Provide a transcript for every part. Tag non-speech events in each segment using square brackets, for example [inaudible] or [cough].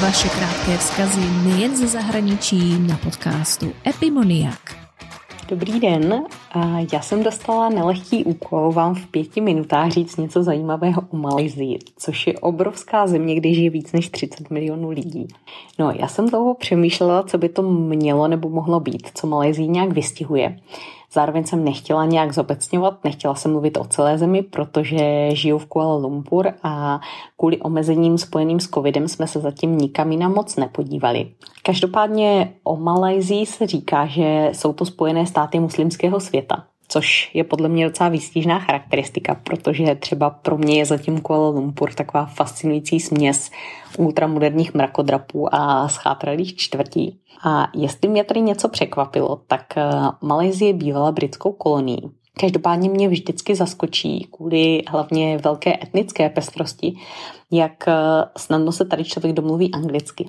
praktické vzkazy nejen ze zahraničí na podcastu Epimoniak. Dobrý den, já jsem dostala nelehký úkol vám v pěti minutách říct něco zajímavého o Malajzii, což je obrovská země, kde žije víc než 30 milionů lidí. No, já jsem dlouho přemýšlela, co by to mělo nebo mohlo být, co Malajzii nějak vystihuje. Zároveň jsem nechtěla nějak zobecňovat, nechtěla jsem mluvit o celé zemi, protože žiju v Kuala Lumpur a kvůli omezením spojeným s covidem jsme se zatím nikam jinam moc nepodívali. Každopádně o Malajzii se říká, že jsou to spojené státy muslimského světa což je podle mě docela výstižná charakteristika, protože třeba pro mě je zatím Kuala Lumpur taková fascinující směs ultramoderních mrakodrapů a schátralých čtvrtí. A jestli mě tady něco překvapilo, tak eh, Malajzie bývala britskou kolonií. Každopádně mě vždycky zaskočí kvůli hlavně velké etnické pestrosti, jak eh, snadno se tady člověk domluví anglicky.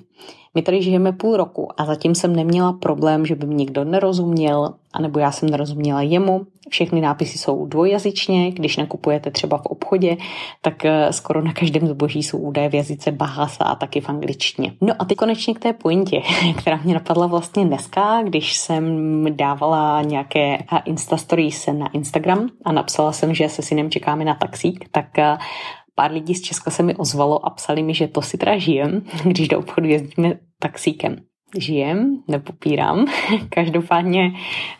My tady žijeme půl roku a zatím jsem neměla problém, že by mi někdo nerozuměl, anebo já jsem nerozuměla jemu. Všechny nápisy jsou dvojjazyčně, když nakupujete třeba v obchodě, tak eh, skoro na každém zboží jsou údaje v jazyce Bahasa a taky v angličtině. No a teď konečně k té pointě, [laughs] která mě napadla vlastně dneska, když jsem dávala nějaké eh, Insta stories na Instagram a napsala jsem, že se synem čekáme na taxík, tak pár lidí z Česka se mi ozvalo a psali mi, že to si teda žijem, [laughs] když do obchodu jezdíme taxíkem. Žijem, nepopírám. [laughs] Každopádně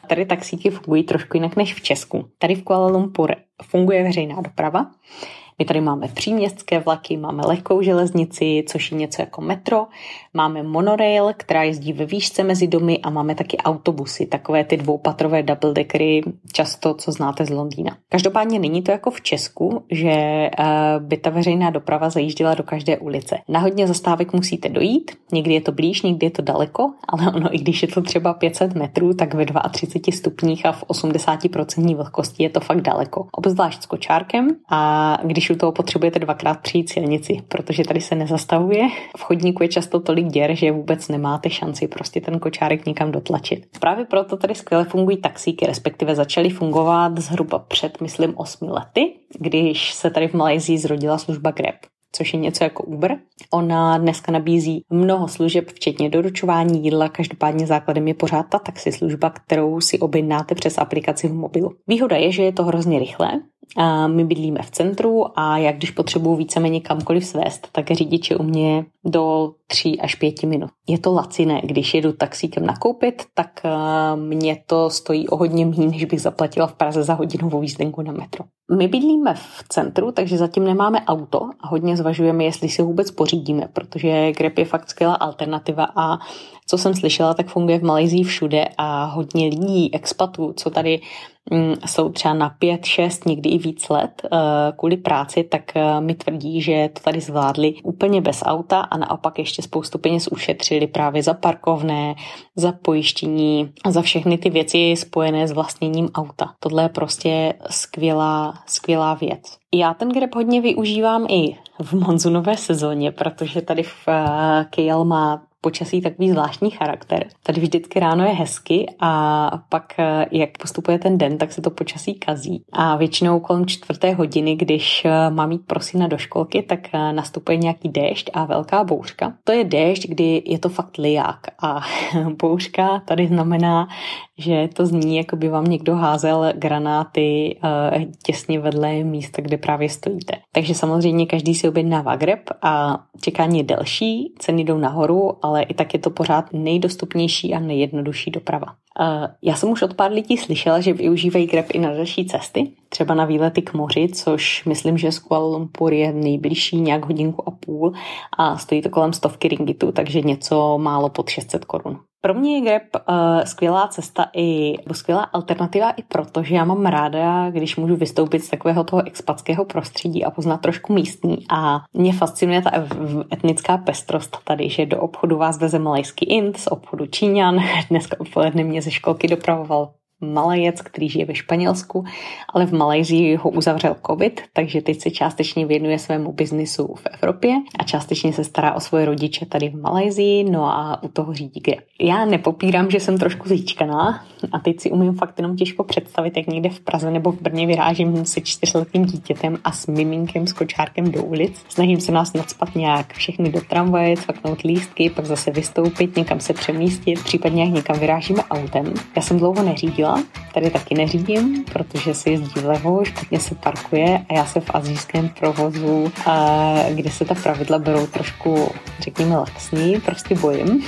tady taxíky fungují trošku jinak než v Česku. Tady v Kuala Lumpur funguje veřejná doprava, my tady máme příměstské vlaky, máme lehkou železnici, což je něco jako metro, máme monorail, která jezdí ve výšce mezi domy a máme taky autobusy, takové ty dvoupatrové double deckery, často, co znáte z Londýna. Každopádně není to jako v Česku, že eh, by ta veřejná doprava zajížděla do každé ulice. Na hodně zastávek musíte dojít, někdy je to blíž, někdy je to daleko, ale ono, i když je to třeba 500 metrů, tak ve 32 stupních a v 80% vlhkosti je to fakt daleko. Obzvlášť s kočárkem a když u toho potřebujete dvakrát přijít silnici, protože tady se nezastavuje. V chodníku je často tolik děr, že vůbec nemáte šanci prostě ten kočárek někam dotlačit. Právě proto tady skvěle fungují taxíky, respektive začaly fungovat zhruba před, myslím, osmi lety, když se tady v Malajzii zrodila služba Grab což je něco jako Uber. Ona dneska nabízí mnoho služeb, včetně doručování jídla, každopádně základem je pořád ta taxislužba, kterou si objednáte přes aplikaci v mobilu. Výhoda je, že je to hrozně rychlé, a my bydlíme v centru a jak když potřebuji víceméně kamkoliv svést, tak řidič je u mě do 3 až 5 minut. Je to laciné, když jedu taxíkem nakoupit, tak mě to stojí o hodně méně, než bych zaplatila v Praze za hodinovou jízdenku na metro. My bydlíme v centru, takže zatím nemáme auto a hodně zvažujeme, jestli si vůbec pořídíme, protože Grab je fakt skvělá alternativa a co jsem slyšela, tak funguje v Malajzii všude a hodně lidí, expatů, co tady jsou třeba na pět, šest, někdy i víc let uh, kvůli práci, tak uh, mi tvrdí, že to tady zvládli úplně bez auta a naopak ještě spoustu peněz ušetřili právě za parkovné, za pojištění za všechny ty věci spojené s vlastněním auta. Tohle je prostě skvělá, skvělá věc. Já ten grab hodně využívám i v monzunové sezóně, protože tady v uh, KL má počasí takový zvláštní charakter. Tady vždycky ráno je hezky a pak, eh, jak postupuje ten den, tak se to počasí kazí. A většinou kolem čtvrté hodiny, když eh, mám jít pro syna do školky, tak eh, nastupuje nějaký déšť a velká bouřka. To je déšť, kdy je to fakt liják a [laughs] bouřka tady znamená, že to zní, jako by vám někdo házel granáty těsně vedle místa, kde právě stojíte. Takže samozřejmě každý si objednává greb a čekání je delší, ceny jdou nahoru, ale i tak je to pořád nejdostupnější a nejjednodušší doprava. Já jsem už od pár lidí slyšela, že využívají Grab i na další cesty, třeba na výlety k moři, což myslím, že z Kuala Lumpur je nejbližší nějak hodinku a půl a stojí to kolem stovky ringitu, takže něco málo pod 600 korun. Pro mě je Grab uh, skvělá cesta i, nebo skvělá alternativa i proto, že já mám ráda, když můžu vystoupit z takového toho expatského prostředí a poznat trošku místní. A mě fascinuje ta etnická pestrost tady, že do obchodu vás veze malajský int, z obchodu Číňan. [laughs] Dneska odpoledne mě ze školky dopravoval Malajec, který žije ve Španělsku, ale v Malajzii ho uzavřel covid, takže teď se částečně věnuje svému biznisu v Evropě a částečně se stará o svoje rodiče tady v Malajzii, no a u toho řídí Grab. Já nepopírám, že jsem trošku zíčkaná, A teď si umím fakt jenom těžko představit, jak někde v Praze nebo v Brně vyrážím se čtyřletým dítětem a s miminkem, s kočárkem do ulic. Snažím se nás nadspat nějak všechny do tramvaje, cvaknout lístky, pak zase vystoupit, někam se přemístit, případně jak někam vyrážíme autem. Já jsem dlouho neřídila, tady taky neřídím, protože se jezdí vlevo, špatně se parkuje a já se v azijském provozu, kde se ta pravidla berou trošku, řekněme, laxní, prostě bojím.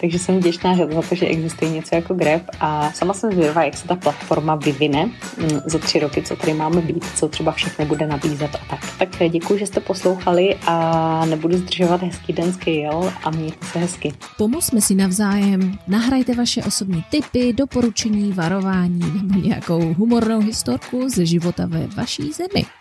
Takže jsem vděčná za to, že existuje něco jako Grab a sama jsem zvědavá, jak se ta platforma vyvine mm, za tři roky, co tady máme být, co třeba všechno bude nabízet a tak. Tak děkuji, že jste poslouchali a nebudu zdržovat hezký den jel a mějte se hezky. Pomozme si navzájem, nahrajte vaše osobní tipy, doporučení, varování nebo nějakou humornou historku ze života ve vaší zemi.